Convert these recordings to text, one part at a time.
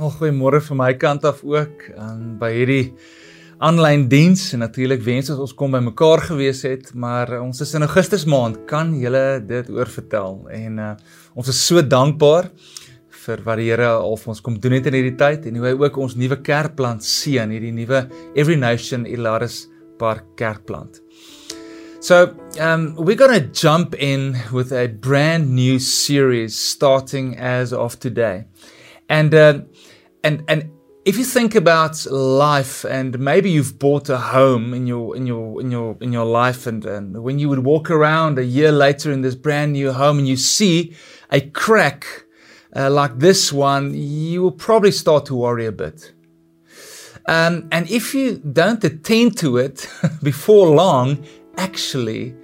Al goeiemôre van my kant af ook aan by hierdie aanlyn diens en natuurlik wens ons ons kom by mekaar gewees het, maar uh, ons is in Augustus maand, kan julle dit oorvertel en uh, ons is so dankbaar vir wat die Here al vir ons kom doen het in hierdie tyd en hoe hy ook ons nuwe kerkplant seën, hierdie nuwe Every Nation Ilaris Park kerkplant. So, um, we're going to jump in with a brand new series starting as of today. And uh, and and if you think about life and maybe you've bought a home in your in your in your in your life and, and when you would walk around a year later in this brand new home and you see a crack uh, like this one you will probably start to worry a bit. Um, and if you don't attend to it before long actually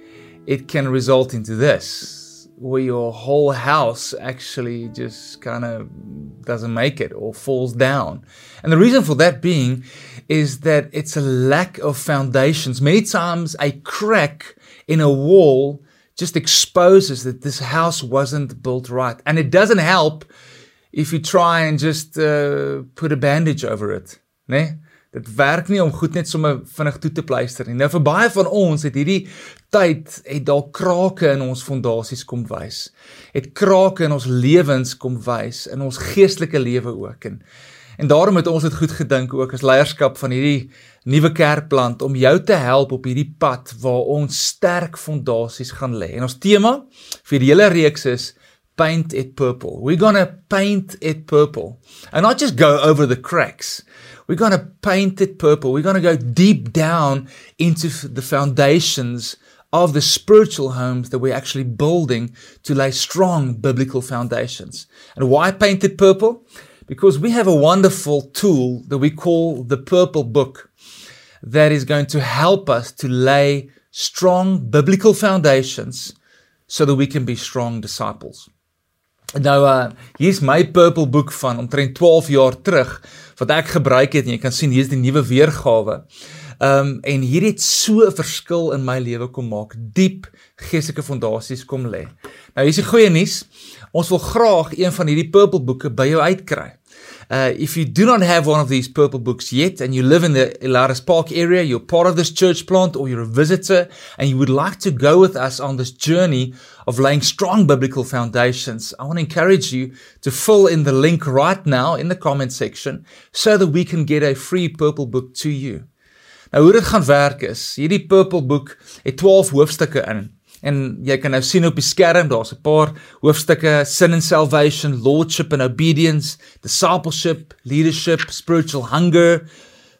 it can result into this where your whole house actually just kind of doesn't make it or falls down. And the reason for that being is that it's a lack of foundations. Many times a crack in a wall just exposes that this house wasn't built right. And it doesn't help if you try and just uh, put a bandage over it. Nee? Dit werk nie om goed net sommer vinnig toe te pleister nie. Nou vir baie van ons het hierdie tyd het dalk krake in ons fondasies kom wys. Het krake in ons lewens kom wys in ons geestelike lewe ook en en daarom het ons dit goed gedink ook as leierskap van hierdie nuwe kerkplant om jou te help op hierdie pad waar ons sterk fondasies gaan lê. En ons tema vir die hele reeks is paint it purple. We're going to paint it purple. And not just go over the cracks. We're going to paint it purple. We're going to go deep down into the foundations of the spiritual homes that we're actually building to lay strong biblical foundations. And why paint it purple? Because we have a wonderful tool that we call the purple book that is going to help us to lay strong biblical foundations so that we can be strong disciples. Nou uh hier's my purple boek van omtrent 12 jaar terug wat ek gebruik het en jy kan sien hier's die nuwe weergawe. Um en hier het so 'n verskil in my lewe kom maak. Diep geestelike fondasies kom lê. Nou hier's die goeie nuus. Ons wil graag een van hierdie purple boeke by jou uitkry. Uh, if you do not have one of these purple books yet and you live in the Elaris Park area, you're part of this church plant or you're a visitor and you would like to go with us on this journey of laying strong biblical foundations, I want to encourage you to fill in the link right now in the comment section so that we can get a free purple book to you. Nou hoe dit gaan werk is, hierdie purple boek het 12 hoofstukke in. En jy kan nou sien op die skerm, daar's 'n paar hoofstukke: sin and salvation, lordship and obedience, discipleship, leadership, spiritual hunger,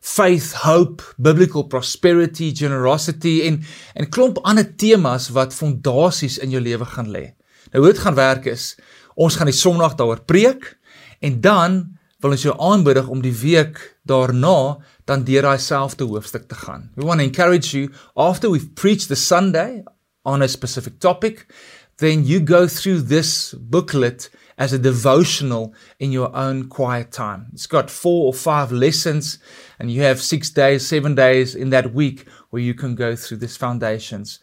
faith, hope, biblical prosperity, generosity en en klomp ander temas wat fondasies in jou lewe gaan lê. Nou hoe dit gaan werk is, ons gaan die Sondag daaroor preek en dan wil ons jou aanmoedig om die week daarna dan deur daai selfde hoofstuk te gaan. We want to encourage you after we've preached the Sunday on a specific topic, then you go through this booklet as a devotional in your own quiet time. It's got four or five lessons, and you have six days, seven days in that week where you can go through these foundations.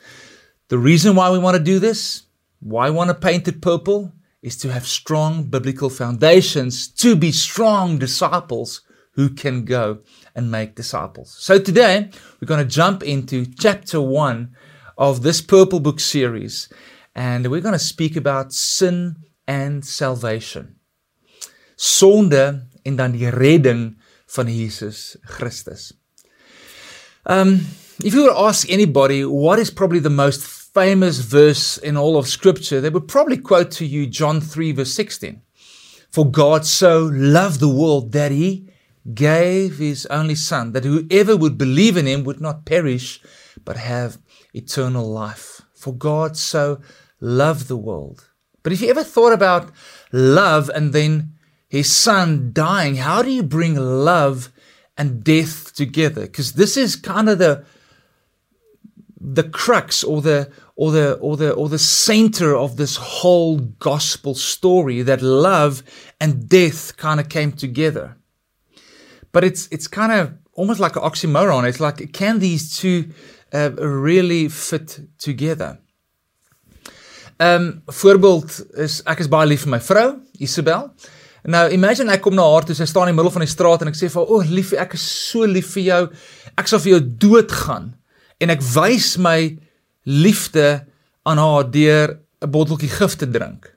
The reason why we want to do this, why we want to paint it purple, is to have strong biblical foundations to be strong disciples who can go and make disciples. So today we're going to jump into chapter one of this Purple Book series, and we're going to speak about sin and salvation. Sonde en dan die redding van Jesus Christus. Um, if you were to ask anybody what is probably the most famous verse in all of Scripture, they would probably quote to you John 3, verse 16. For God so loved the world that he gave his only Son, that whoever would believe in him would not perish, but have eternal life. For God so loved the world. But if you ever thought about love and then his son dying, how do you bring love and death together? Because this is kind of the the crux or the or the or the or the center of this whole gospel story that love and death kind of came together. But it's it's kind of almost like an oxymoron. It's like can these two uh, really fit together. Um voorbeeld is ek is baie lief vir my vrou Isabel. Nou imagine ek kom na haar toe, sy staan in die middel van die straat en ek sê vir haar, "O, oh, liefie, ek is so lief vir jou. Ek sal vir jou doodgaan." En ek wys my liefde aan haar deur 'n botteltjie gif te drink.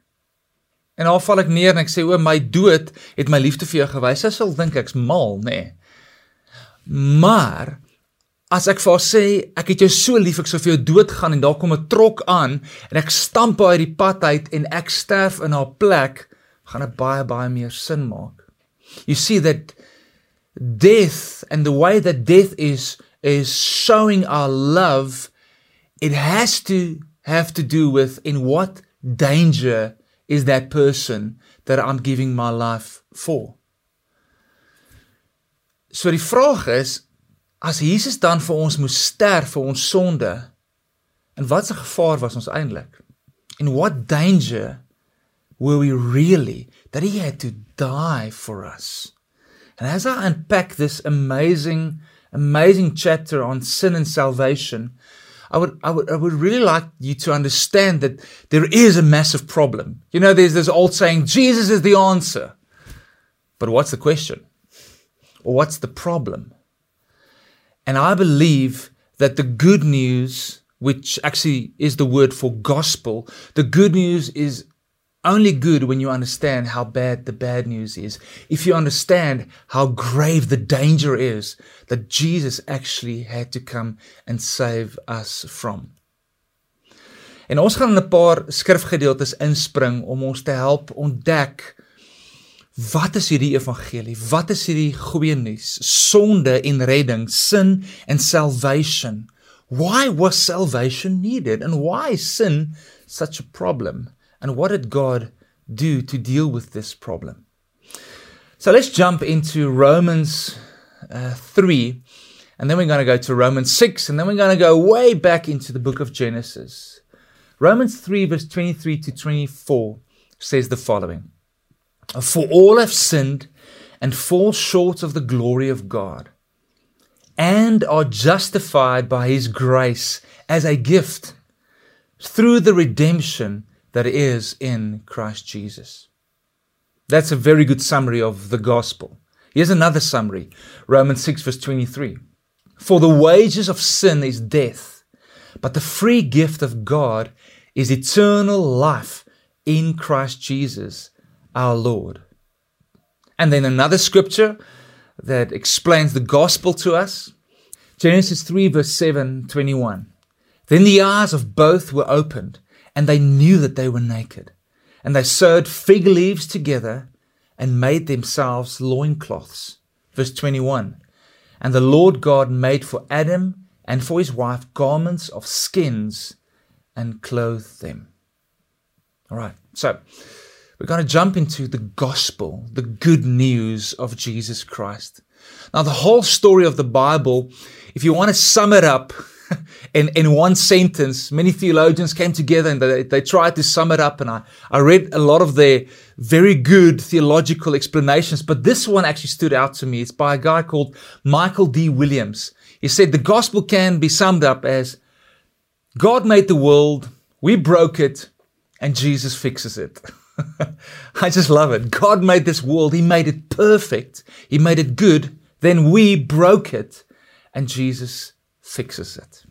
En haar val ek neer en ek sê, "O, my dood het my liefde vir jou gewys." Sy sal dink ek's mal, nê. Nee. Maar as ek vir haar sê, "Ek het jou so lief, ek sou vir jou doodgaan" en daar kom 'n trok aan en ek stamp haar uit die pad uit en ek sterf in haar plek, gaan dit baie baie meer sin maak. You see that death and the way that death is is showing our love it has to have to do with in what danger is that person that I'm giving my life for. So die vraag is as Jesus dan vir ons moes sterf vir ons sonde en wat 'n gevaar was ons eintlik? In what danger were we really that he had to die for us? And as I unpack this amazing amazing chapter on sin and salvation, I would, I would, I would really like you to understand that there is a massive problem. You know, there's this old saying, Jesus is the answer. But what's the question? Or what's the problem? And I believe that the good news, which actually is the word for gospel, the good news is only good when you understand how bad the bad news is. If you understand how grave the danger is that Jesus actually had to come and save us from. En ons gaan 'n paar skrifgedeeltes inspring om ons te help ontdek wat is hierdie evangelie? Wat is hierdie goeie nuus? Sonde en redding, sin and salvation. Why was salvation needed and why sin such a problem? And what did God do to deal with this problem? So let's jump into Romans uh, 3, and then we're going to go to Romans 6, and then we're going to go way back into the book of Genesis. Romans 3, verse 23 to 24 says the following For all have sinned and fall short of the glory of God, and are justified by his grace as a gift through the redemption that is in Christ Jesus. That's a very good summary of the gospel. Here's another summary Romans 6, verse 23. For the wages of sin is death, but the free gift of God is eternal life in Christ Jesus our Lord. And then another scripture that explains the gospel to us Genesis 3, verse 7 21. Then the eyes of both were opened and they knew that they were naked. And they sewed fig leaves together and made themselves loincloths. Verse 21 And the Lord God made for Adam and for his wife garments of skins and clothed them. All right, so we're going to jump into the gospel, the good news of Jesus Christ. Now, the whole story of the Bible, if you want to sum it up, in, in one sentence, many theologians came together and they, they tried to sum it up. And I, I read a lot of their very good theological explanations, but this one actually stood out to me. It's by a guy called Michael D. Williams. He said the gospel can be summed up as God made the world, we broke it, and Jesus fixes it. I just love it. God made this world, He made it perfect, He made it good, then we broke it, and Jesus fixes it.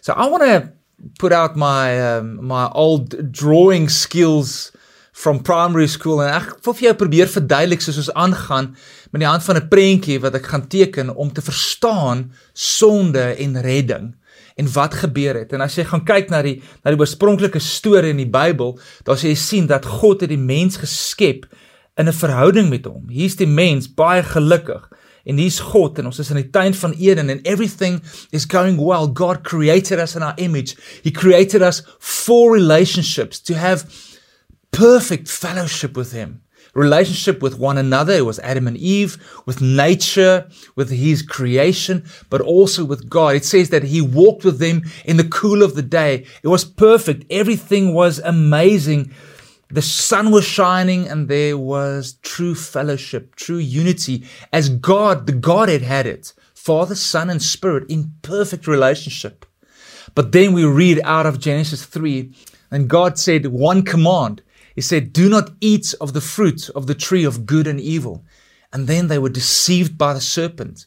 So I want to put out my um, my old drawing skills from primary school en ek wil vir jou probeer verduidelik soos ons aangaan met die hand van 'n prentjie wat ek gaan teken om te verstaan sonde en redding en wat gebeur het. En as jy gaan kyk na die na die oorspronklike storie in die Bybel, dan sê jy sien dat God het die mens geskep in 'n verhouding met hom. Hier's die mens baie gelukkig en hier's God en ons is in die tuin van Eden and everything is going well. God created us in our image. He created us for relationships to have perfect fellowship with him. Relationship with one another. It was Adam and Eve, with nature, with his creation, but also with God. It says that he walked with them in the cool of the day. It was perfect. Everything was amazing. The sun was shining and there was true fellowship, true unity as God, the Godhead had it. Father, Son, and Spirit in perfect relationship. But then we read out of Genesis 3 and God said one command. He said, Do not eat of the fruit of the tree of good and evil. And then they were deceived by the serpent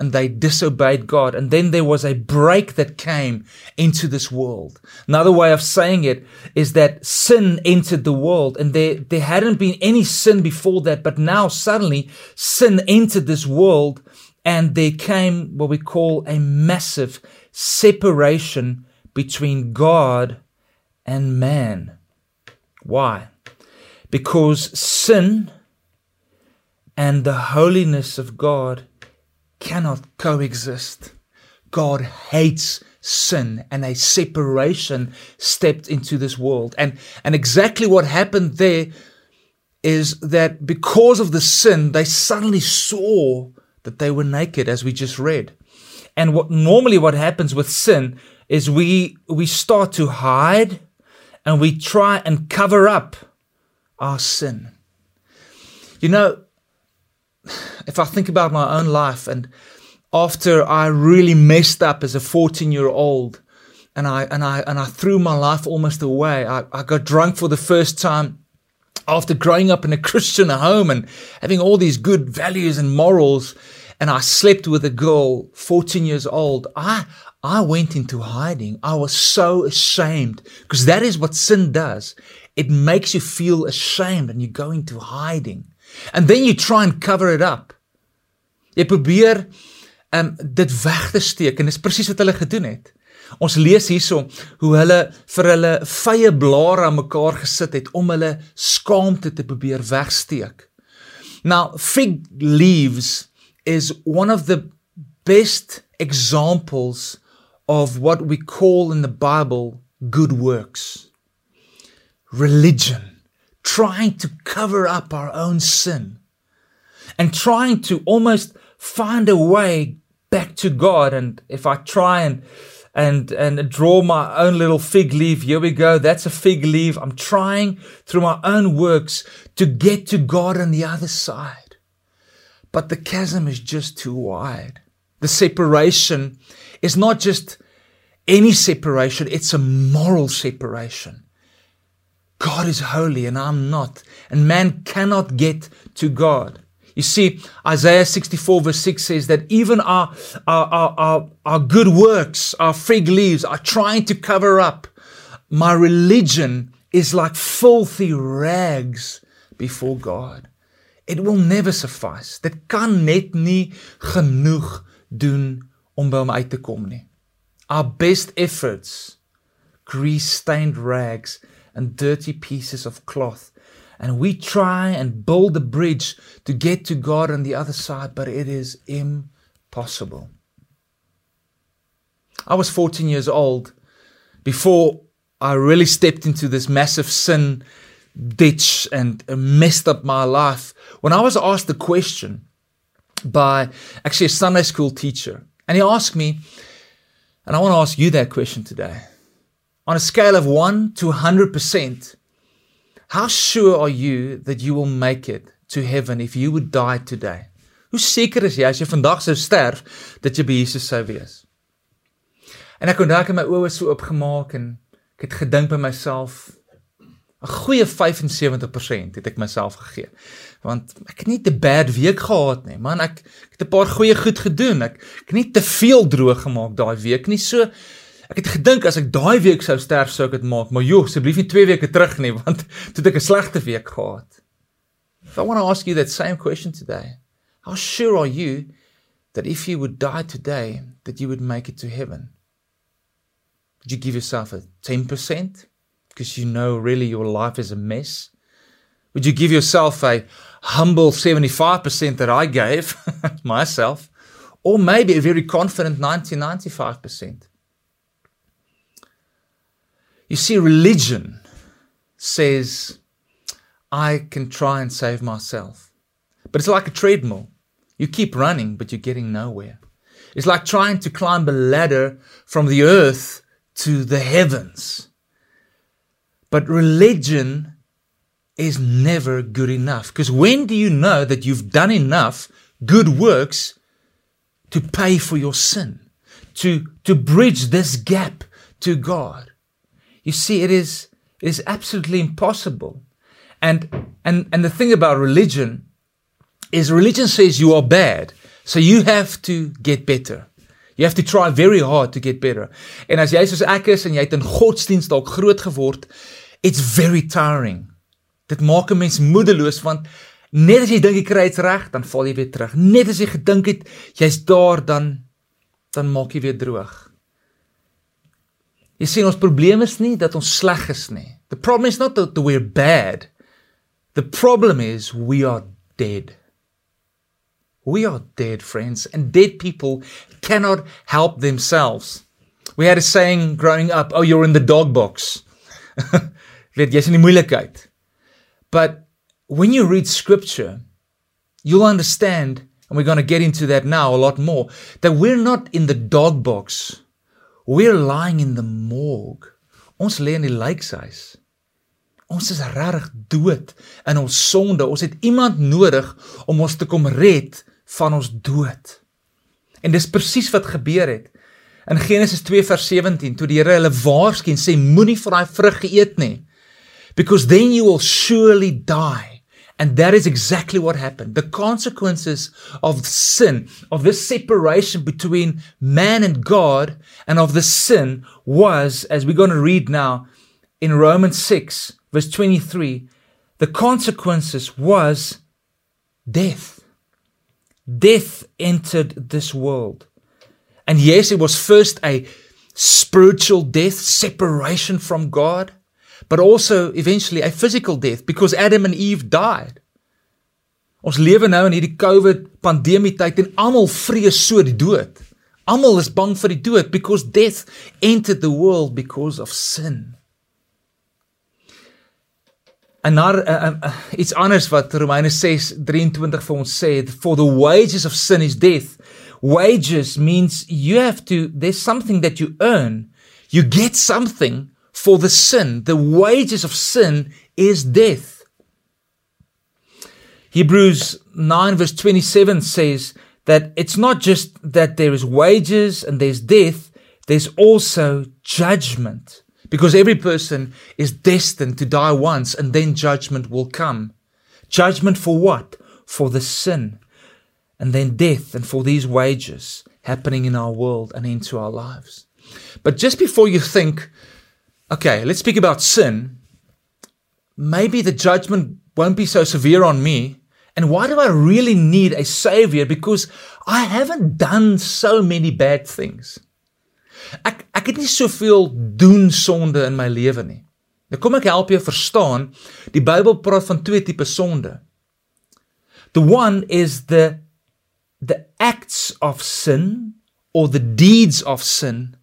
and they disobeyed God. And then there was a break that came into this world. Another way of saying it is that sin entered the world and there, there hadn't been any sin before that, but now suddenly sin entered this world and there came what we call a massive separation between God and man. Why? Because sin and the holiness of God cannot coexist. God hates sin and a separation stepped into this world. And, and exactly what happened there is that because of the sin, they suddenly saw that they were naked, as we just read. And what normally what happens with sin is we we start to hide and we try and cover up our sin. You know, if I think about my own life and after I really messed up as a 14 year old and I, and I, and I threw my life almost away, I, I got drunk for the first time after growing up in a Christian home and having all these good values and morals. And I slept with a girl 14 years old. I, I went into hiding. I was so ashamed because that is what sin does. It makes you feel ashamed and you go into hiding. And then you try and cover it up. Jy probeer um dit weg te steek en dis presies wat hulle gedoen het. Ons lees hierso hoe hulle vir hulle vye blare aan mekaar gesit het om hulle skaamte te probeer wegsteek. Now fig leaves is one of the best examples of what we call in the Bible good works. Religion trying to cover up our own sin and trying to almost find a way back to God. And if I try and and and draw my own little fig leaf, here we go. That's a fig leaf. I'm trying through my own works to get to God on the other side. But the chasm is just too wide. The separation is not just any separation, it's a moral separation. God is holy and I'm not. And man cannot get to God. You see, Isaiah 64 verse 6 says that even our, our, our, our, our good works, our fig leaves are trying to cover up. My religion is like filthy rags before God. It will never suffice. Dit kan net nie genoeg doen om by hom uit te kom nie. Our best efforts, grease-stained rags, and dirty pieces of cloth. And we try and build a bridge to get to God on the other side, but it is impossible. I was 14 years old before I really stepped into this massive sin ditch and messed up my life. When I was asked the question by actually a Sunday school teacher, and he asked me, and I want to ask you that question today on a scale of 1 to 100%, how sure are you that you will make it to heaven if you would die today? Hoe seker is jy as jy vandag sou sterf dat jy by Jesus sou wees? En ek kon dalk my oë so oopgemaak en ek het gedink by myself 'n goeie 75% het ek myself gegee. Want ek het nie te bad week gehad nie. Man, ek, ek het 'n paar goeie goed gedoen. Ek, ek het nie te veel droog gemaak daai week nie. So Ek het gedink as ek daai week sou sterf sou ek dit maak, maar joh, asseblief nie 2 weke terug nie, want toe het ek 'n slegte week gehad. If I want to ask you that same question today, how sure are you that if you would die today that you would make it to heaven? Would you give yourself a 10% because you know really your life is a mess? Would you give yourself a humble 75% that I gave myself or maybe a very confident 90 95%? You see, religion says, I can try and save myself. But it's like a treadmill. You keep running, but you're getting nowhere. It's like trying to climb a ladder from the earth to the heavens. But religion is never good enough. Because when do you know that you've done enough good works to pay for your sin? To, to bridge this gap to God? You see, it is, it is absolutely impossible. And and and the thing about religion is religion says you are bad. So you have to get better. You have to try very hard to get better. En as jy soos ek is en jy het in godsdienst dalk groot geword, it's very tiring. Dit maak 'n mens moedeloos want net as jy dink jy kry dit reg, dan val jy weer terug. Net as jy gedink het jy's daar dan dan maak jy weer droog. Jy sien ons probleem is nie dat ons sleg is nie. The problem is not that we're bad. The problem is we are dead. We are dead, friends, and dead people cannot help themselves. We had a saying growing up, oh, you're in the dog box. Weet jy's moeilikheid. But when you read scripture, you'll understand, and we're going to get into that now a lot more, that we're not in the dog box. We're lying in the morgue. Ons lê in die lijkhuis. Ons is regtig dood in ons sonde. Ons het iemand nodig om ons te kom red van ons dood. En dis presies wat gebeur het. In Genesis 2 vers 17 toe die Here hulle waarsku en sê moenie van daai vrug geëet nie. Because then you will surely die. And that is exactly what happened. The consequences of sin, of this separation between man and God, and of the sin was, as we're going to read now in Romans 6, verse 23, the consequences was death. death entered this world. And yes, it was first a spiritual death, separation from God, but also eventually a physical death because Adam and Eve died. Ons lewe nou in hierdie COVID pandemie tyd en almal vrees so die dood. Almal is bang vir die dood because death entered the world because of sin. En daar uh, uh, uh, iets anders wat Romeine 6:23 vir ons sê, for the wages of sin is death. Wages means you have to there's something that you earn. You get something for the sin. The wages of sin is death. Hebrews 9 verse 27 says that it's not just that there is wages and there's death, there's also judgment. Because every person is destined to die once and then judgment will come. Judgment for what? For the sin. And then death and for these wages happening in our world and into our lives. But just before you think, okay, let's speak about sin, maybe the judgment won't be so severe on me. And why do I really need a savior? Because I haven't done so many bad things. Ek ek het nie soveel doen sonde in my lewe nie. Nou kom ek help jou verstaan. Die Bybel praat van twee tipe sonde. The one is the the acts of sin or the deeds of sin.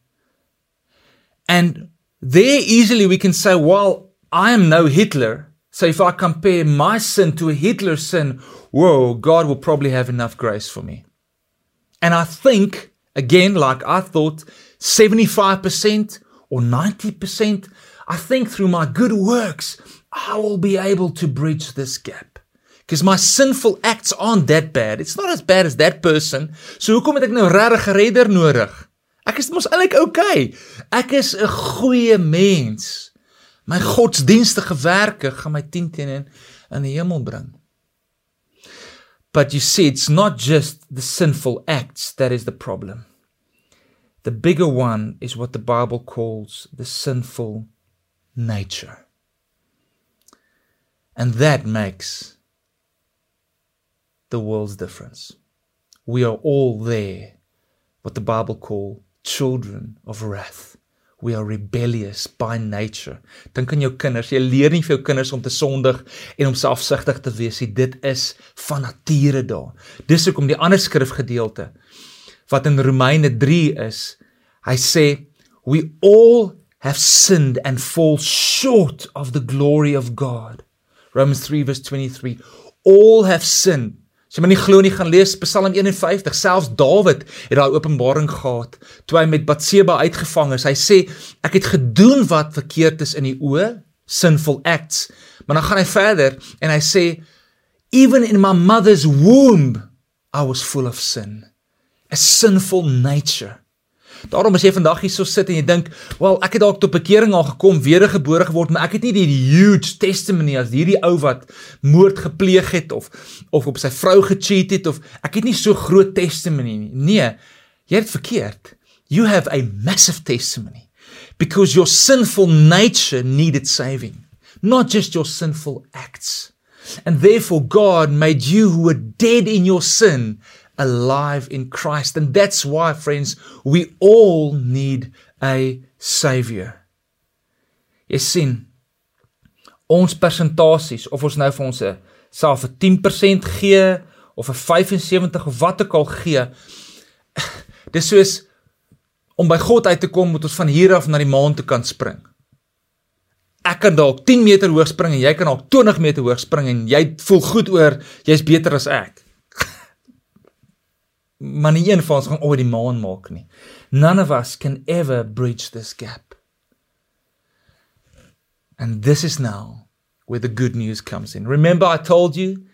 And there easily we can say, well, I am no Hitler. So if I compare my sin to a Hitler sin, whoa, God will probably have enough grace for me. And I think, again, like I thought, 75% or 90%, I think through my good works, I will be able to bridge this gap. Because my sinful acts aren't that bad. It's not as bad as that person. So hoekom het ek nou regtig 'n redder nodig? Ek is mos eintlik okay. Ek is 'n goeie mens. My godsdienstige werke gaan my 10 teenoor in die hemel bring. But you see it's not just the sinful acts that is the problem. The bigger one is what the Bible calls the sinful nature. And that makes the world's difference. We are all there, what the Bible calls children of wrath. We are rebellious by nature. Dink aan jou kinders. Jy leer nie vir jou kinders om te sondig en om selfsugtig te wees nie. Dit is van nature daar. Dis hoekom die ander skrifgedeelte wat in Romeine 3 is. Hy sê we all have sinned and fall short of the glory of God. Romans 3 verse 23 all have sinned. As jy my nie glo nie, gaan lees Psalm 51. Selfs Dawid het daai openbaring gehad toe hy met Batseba uitgevang is. Hy sê ek het gedoen wat verkeerd is in die oë, sinful acts. Maar dan gaan hy verder en hy sê even in my mother's womb I was full of sin. A sinful nature. Daarom as jy vandag hier so sit en jy dink, "Wel, ek het dalk tot bekering al gekom, wedergebore geword, maar ek het nie die huge testimony as hierdie ou wat moord gepleeg het of of op sy vrou gecheat het of ek het nie so groot testimony nie." Nee, jy het verkeerd. You have a massive testimony because your sinful nature needed saving, not just your sinful acts. And therefore God made you who were dead in your sin alive in Christ. And that's why, friends, we all need a Savior. Jy sien, ons persentasies, of ons nou vir ons self 'n 10% gee, of 'n 75 of wat ook al gee, dis soos om by God uit te kom moet ons van hier af na die maan toe kan spring. Ek kan dalk 10 meter hoog spring en jy kan dalk 20 meter hoog spring en jy voel goed oor jy's beter as ek een van ons gaan ooit die maan maak nie. None of us can ever bridge this gap. And this is now where the good news comes in. Remember I told you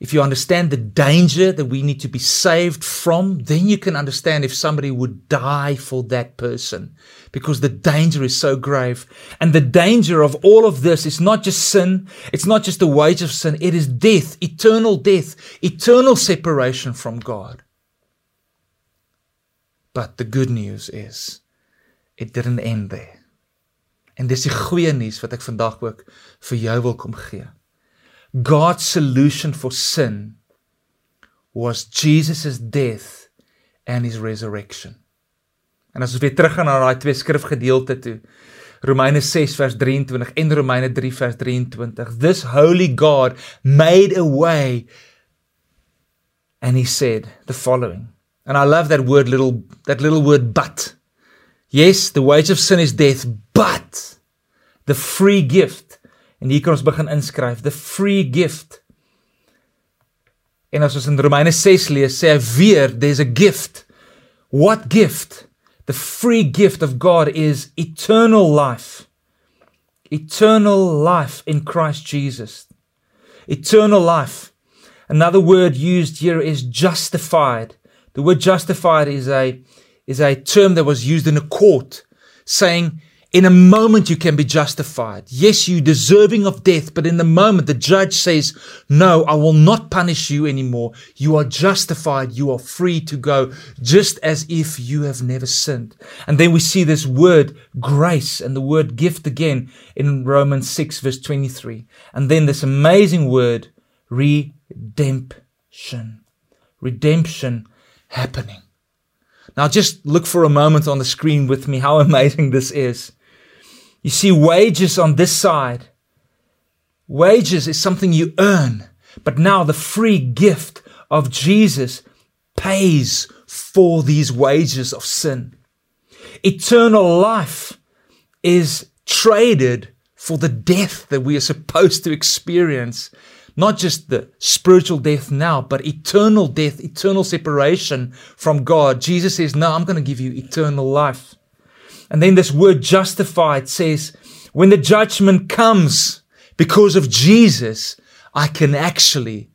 If you understand the danger that we need to be saved from, then you can understand if somebody would die for that person because the danger is so grave. And the danger of all of this is not just sin. It's not just the wage of sin. It is death, eternal death, eternal separation from God. But the good news is it didn't end there. En dis die goeie nuus wat ek vandag ook vir jou wil kom gee. God's solution for sin was Jesus' death and his resurrection. En as ons weer teruggaan na daai twee skrifgedeelte toe, Romeine 6 vers 23 en Romeine 3 vers 23. This holy God made a way and he said the following. And I love that word little that little word but. Yes, the wage of sin is death, but the free gift En hier kan ons begin inskryf, the free gift. En as ons in Romeine 6 lees, sê hy weer there's a gift. What gift? The free gift of God is eternal life. Eternal life in Christ Jesus. Eternal life. Another word used here is justified. The word justified is a is a term that was used in a court saying In a moment, you can be justified. Yes, you're deserving of death, but in the moment, the judge says, No, I will not punish you anymore. You are justified. You are free to go, just as if you have never sinned. And then we see this word grace and the word gift again in Romans 6, verse 23. And then this amazing word redemption. Redemption happening. Now, just look for a moment on the screen with me how amazing this is. You see, wages on this side, wages is something you earn, but now the free gift of Jesus pays for these wages of sin. Eternal life is traded for the death that we are supposed to experience. Not just the spiritual death now, but eternal death, eternal separation from God. Jesus says, No, I'm going to give you eternal life. And then this word justified says, when the judgment comes because of Jesus, I can actually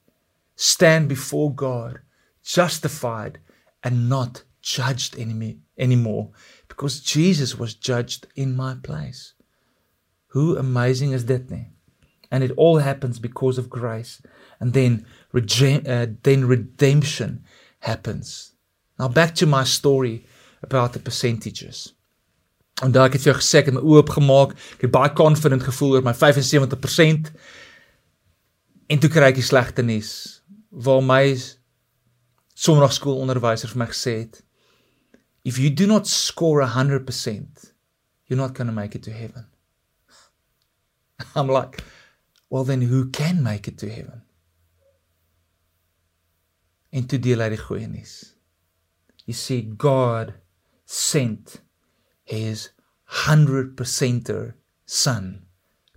stand before God justified and not judged any, anymore because Jesus was judged in my place. Who amazing is that? And it all happens because of grace. And then, uh, then redemption happens. Now back to my story about the percentages. En daai ek het vir jou gesê ek het my oop gemaak. Ek het baie confident gevoel oor my 75%. En toe kry ek die slegte nuus waar my sondagskoolonderwyser vir my gesê het if you do not score 100% you're not going to make it to heaven. I'm like well then who can make it to heaven? En toe deel hy die goeie nuus. You see God sent his 100%er son,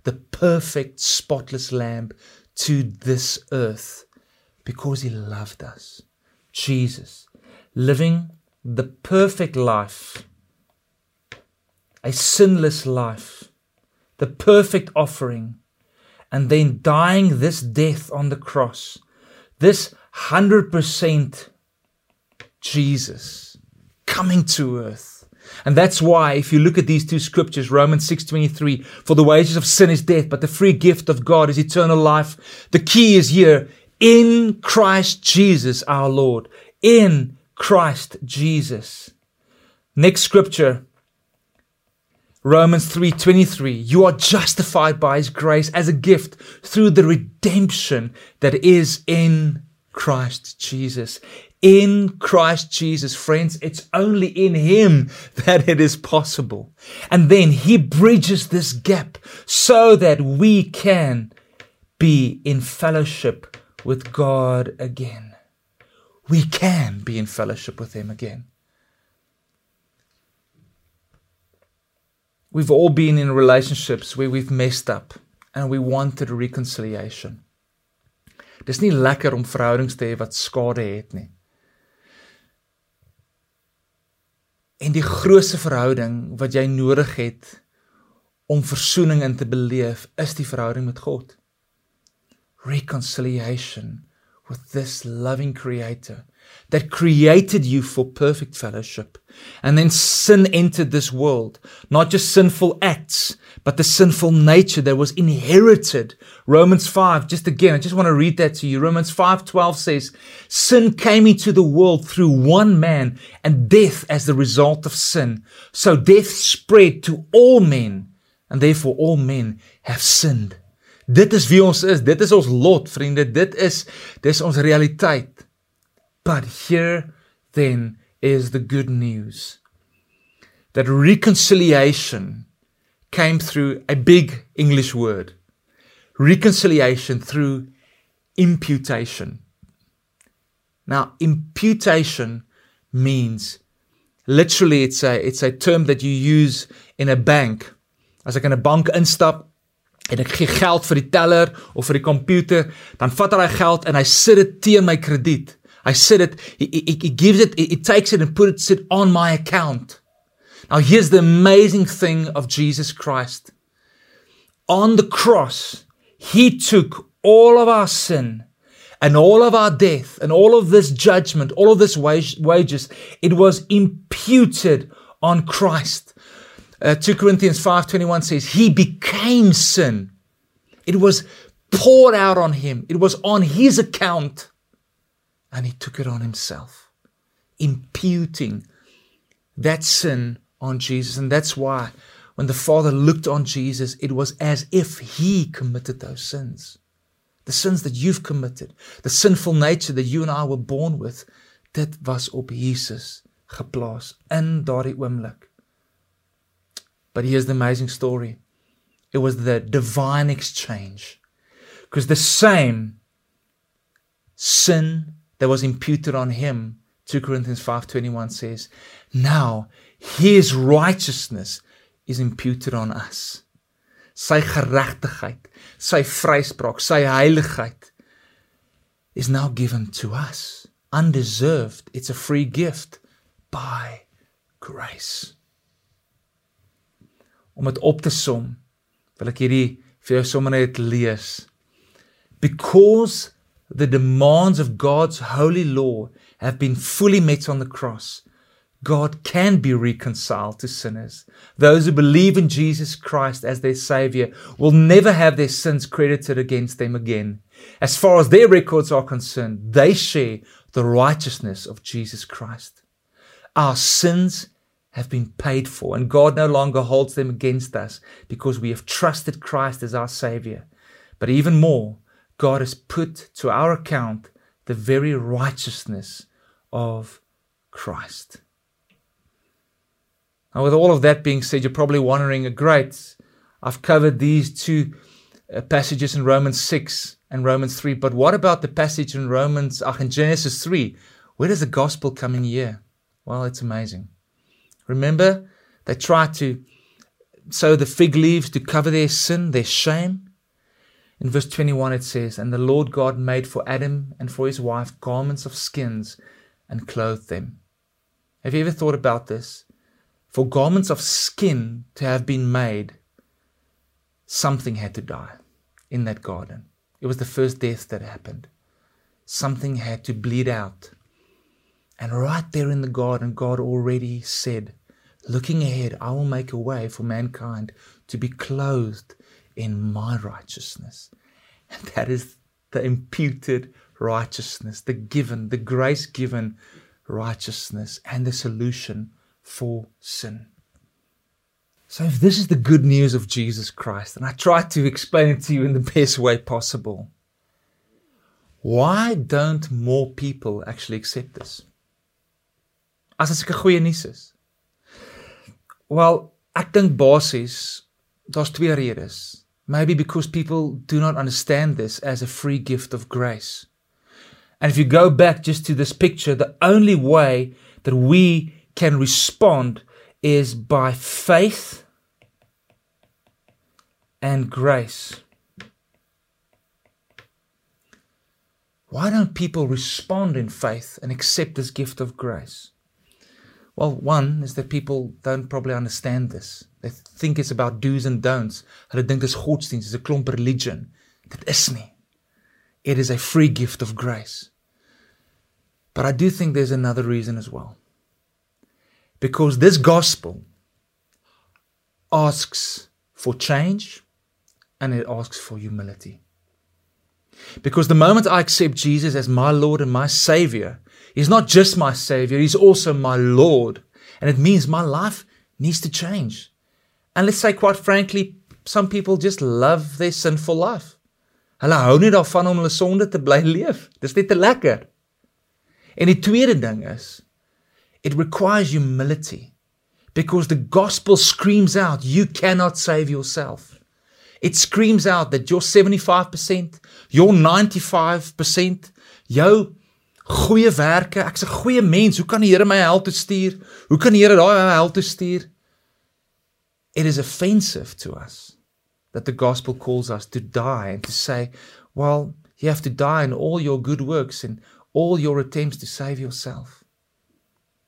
the perfect, spotless lamb to this earth because he loved us. Jesus, living the perfect life, a sinless life, the perfect offering, and then dying this death on the cross, this 100% Jesus coming to earth. And that's why if you look at these two scriptures, Romans 6:23, for the wages of sin is death, but the free gift of God is eternal life. The key is here in Christ Jesus our Lord. In Christ Jesus. Next scripture, Romans 3:23 You are justified by his grace as a gift through the redemption that is in Christ Jesus. In Christ Jesus, friends, it's only in him that it is possible. And then he bridges this gap so that we can be in fellowship with God again. We can be in fellowship with him again. We've all been in relationships where we've messed up and we wanted reconciliation. Dis nie lekker om verhoudings te hê wat skade het nie. En die grootste verhouding wat jy nodig het om verzoening in te beleef, is die verhouding met God. Reconciliation with this loving creator that created you for perfect fellowship. And then sin entered this world, not just sinful acts, but the sinful nature that was inherited. Romans 5, just again, I just want to read that to you. Romans 5:12 says, sin came into the world through one man and death as the result of sin. So death spread to all men, and therefore all men have sinned. Dit is wie ons is. Dit is ons lot, vriende. Dit is dis ons realiteit. But here then is the good news that reconciliation came through a big English word reconciliation through imputation. Now, imputation means literally it's a it's a term that you use in a bank. As ek in 'n bank instap en ek gee geld vir die teller of vir die komputer, dan vat hy geld en hy sit dit teen my krediet. I said it, he, gives it, he takes it and puts it on my account. Now, here's the amazing thing of Jesus Christ. On the cross, he took all of our sin and all of our death and all of this judgment, all of this wage, wages, it was imputed on Christ. Uh, 2 Corinthians 5:21 says he became sin. It was poured out on him. It was on his account and he took it on himself, imputing that sin on Jesus. And that's why when the Father looked on Jesus, it was as if he committed those sins. The sins that you've committed, the sinful nature that you and I were born with, dit was op Jesus geplaas in daardie oomblik. But here's the amazing story. It was the divine exchange. Because the same sin that was imputed on him 2 Corinthians 5:21 says now his righteousness is imputed on us. Sy geregtigheid sy vryspraak sy heiligheid is now given to us. Undeserved it's a free gift by grace. Om dit op te som wil ek hierdie vir jou sommer net lees. Because the demands of God's holy law have been fully met on the cross, God can be reconciled to sinners. Those who believe in Jesus Christ as their Savior will never have their sins credited against them again. As far as their records are concerned, they share the righteousness of Jesus Christ. Our sins have been paid for, and God no longer holds them against us because we have trusted Christ as our Savior. But even more, God has put to our account the very righteousness of Christ. Now, with all of that being said, you're probably wondering, great, I've covered these two uh, passages in Romans 6 and Romans 3, but what about the passage in Romans, uh, in Genesis 3? Where does the gospel come in here? Well, it's amazing. Remember, they tried to sow the fig leaves to cover their sin, their shame. In verse 21, it says, And the Lord God made for Adam and for his wife garments of skins and clothed them. Have you ever thought about this? For garments of skin to have been made, something had to die in that garden. It was the first death that happened. Something had to bleed out. And right there in the garden, God already said, Looking ahead, I will make a way for mankind to be clothed in my righteousness. And that is the imputed righteousness, the given, the grace given righteousness, and the solution for sin. So, if this is the good news of Jesus Christ, and I try to explain it to you in the best way possible, why don't more people actually accept this? As dit 'n goeie nuus is. Well, ek dink basies daar's twee redes. Maybe because people do not understand this as a free gift of grace. And if you go back just to this picture, the only way that we can respond is by faith and grace. Why don't people respond in faith and accept this gift of grace? Well, one is that people don't probably understand this. They think it's about do's and don'ts. Hulle dink dis godsdienst, is 'n klomp religion. Dit is nie. It is a free gift of grace. But I do think there's another reason as well. Because this gospel asks for change and it asks for humility. Because the moment I accept Jesus as my Lord and my Savior, He's not just my Savior, He's also my Lord. And it means my life needs to change. And let's say, quite frankly, some people just love their sinful life. Hulle hou nie daarvan om hulle sonde te bly leef. Dis net te lekker. En die tweede ding is it requires humility because the gospel screams out you cannot save yourself. It screams out that your 75%, your 95%, jou goeie werke, ek's 'n goeie mens, hoe kan die Here my hel toe stuur? Hoe kan die Here daai my hel toe stuur? It is offensive to us that the gospel calls us to die and to say, well, you have to die in all your good works and all your attempts to save yourself.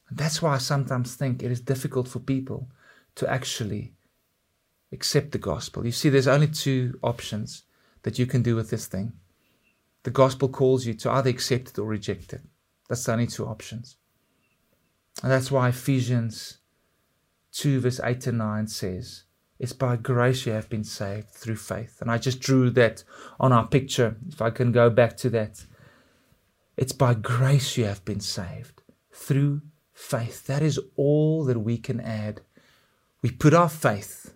And that's why I sometimes think it is difficult for people to actually accept the gospel. You see, there's only two options that you can do with this thing. The gospel calls you to either accept it or reject it. That's the only two options. And that's why Ephesians 2, verse 8 to 9 says, It's by grace you have been saved through faith. And I just drew that on our picture, if I can go back to that. It's by grace you have been saved through faith. That is all that we can add. We put our faith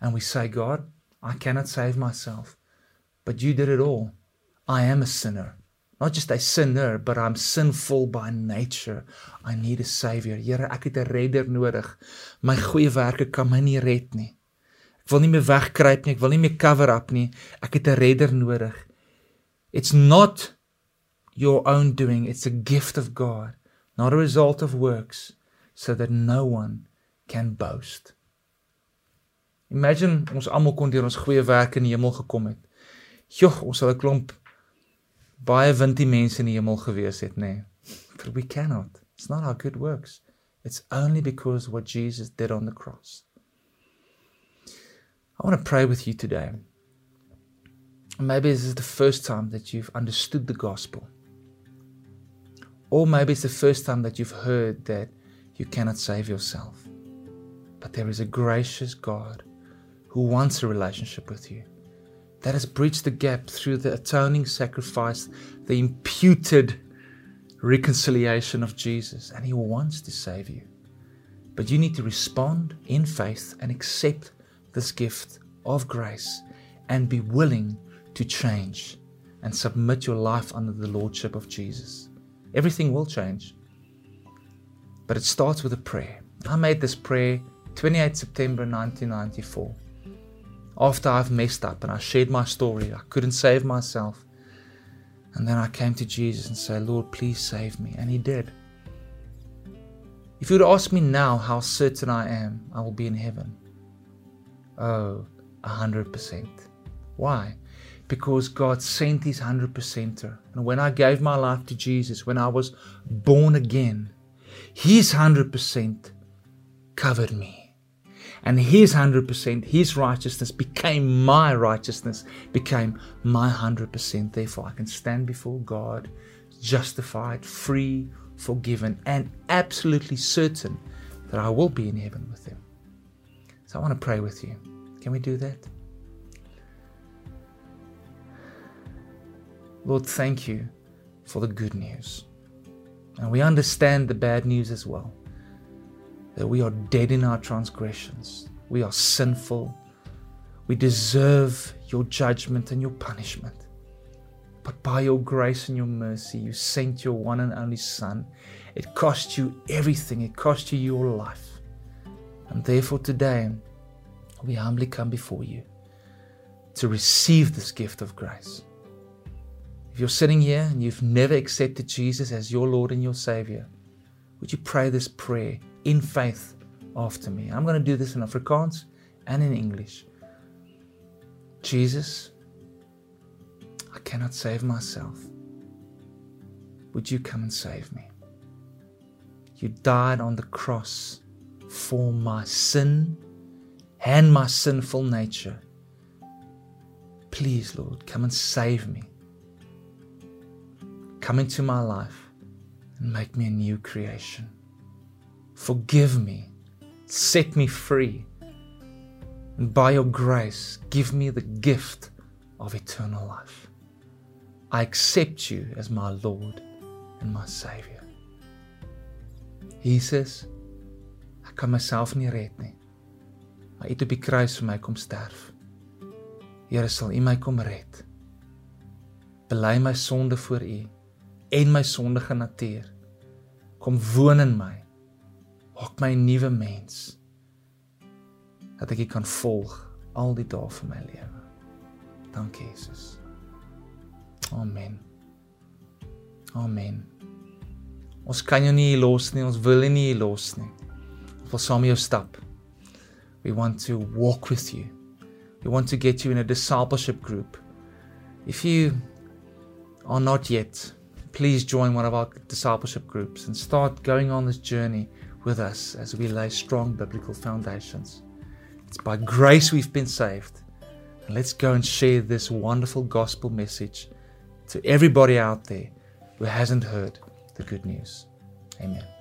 and we say, God, I cannot save myself, but you did it all. I am a sinner. Not just a sinner, but I'm sinful by nature. I need a savior. Here, ek het 'n redder nodig. My goeie werke kan my nie red nie. Ek wil nie meer wegkruip nie. Ek wil nie meer cover up nie. Ek het 'n redder nodig. It's not your own doing. It's a gift of God, not a result of works, so that no one can boast. Imagine ons almal kon deur ons goeie werke in die hemel gekom het. Jogg, ons sal 'n klomp baie wintie mense in die hemel gewees het, nê. Nee. But we cannot. It's not our good works. It's only because what Jesus did on the cross. I want to pray with you today. Maybe this is the first time that you've understood the gospel. Or maybe it's the first time that you've heard that you cannot save yourself. But there is a gracious God who wants a relationship with you that has bridged the gap through the atoning sacrifice, the imputed reconciliation of Jesus, and He wants to save you. But you need to respond in faith and accept this gift of grace and be willing to change and submit your life under the Lordship of Jesus. Everything will change. But it starts with a prayer. I made this prayer 28 September 1994 after I've messed up and I shared my story, I couldn't save myself. And then I came to Jesus and said, Lord, please save me. And He did. If you would ask me now how certain I am I will be in heaven, oh, a hundred percent. Why? Because God sent His hundred percenter. And when I gave my life to Jesus, when I was born again, His hundred percent covered me and his 100%, his righteousness became my righteousness, became my 100%. Therefore, I can stand before God justified, free forgiven, and absolutely certain that I will be in heaven with Him. So I want to pray with you. Can we do that? Lord, thank you for the good news. And we understand the bad news as well that we are dead in our transgressions, we are sinful, we deserve your judgment and your punishment. But by your grace and your mercy, you sent your one and only Son. It cost you everything, it cost you your life. And therefore, today, we humbly come before you to receive this gift of grace. If you're sitting here and you've never accepted Jesus as your Lord and your Savior, would you pray this prayer in faith after me? I'm going to do this in Afrikaans and in English. Jesus, I cannot save myself. Would you come and save me? You died on the cross for my sin and my sinful nature. Please, Lord, come and save me. Come into my life and make me a new creation. Forgive me, set me free, and by your grace, give me the gift of eternal life. I accept you as my Lord and my Savior. Jesus, ek kan myself nie red nie. Maar U het op die kruis vir my kom sterf. Here, sal U my kom red. Bely my sonde voor U en my sondige natuur. Kom woon in my. Maak my 'n nuwe mens. Dat ek U kan volg al die dae van my lewe. Dankie Jesus. Amen. Amen. Ons kan jou nie los nie, ons wil nie los nie. Ons wil saam met jou stap. We want to walk with you. We want to get you in a discipleship group. If you are not yet, please join one of our discipleship groups and start going on this journey with us as we lay strong biblical foundations. It's by grace we've been saved. And let's go and share this wonderful gospel message to everybody out there who hasn't heard the good news. Amen.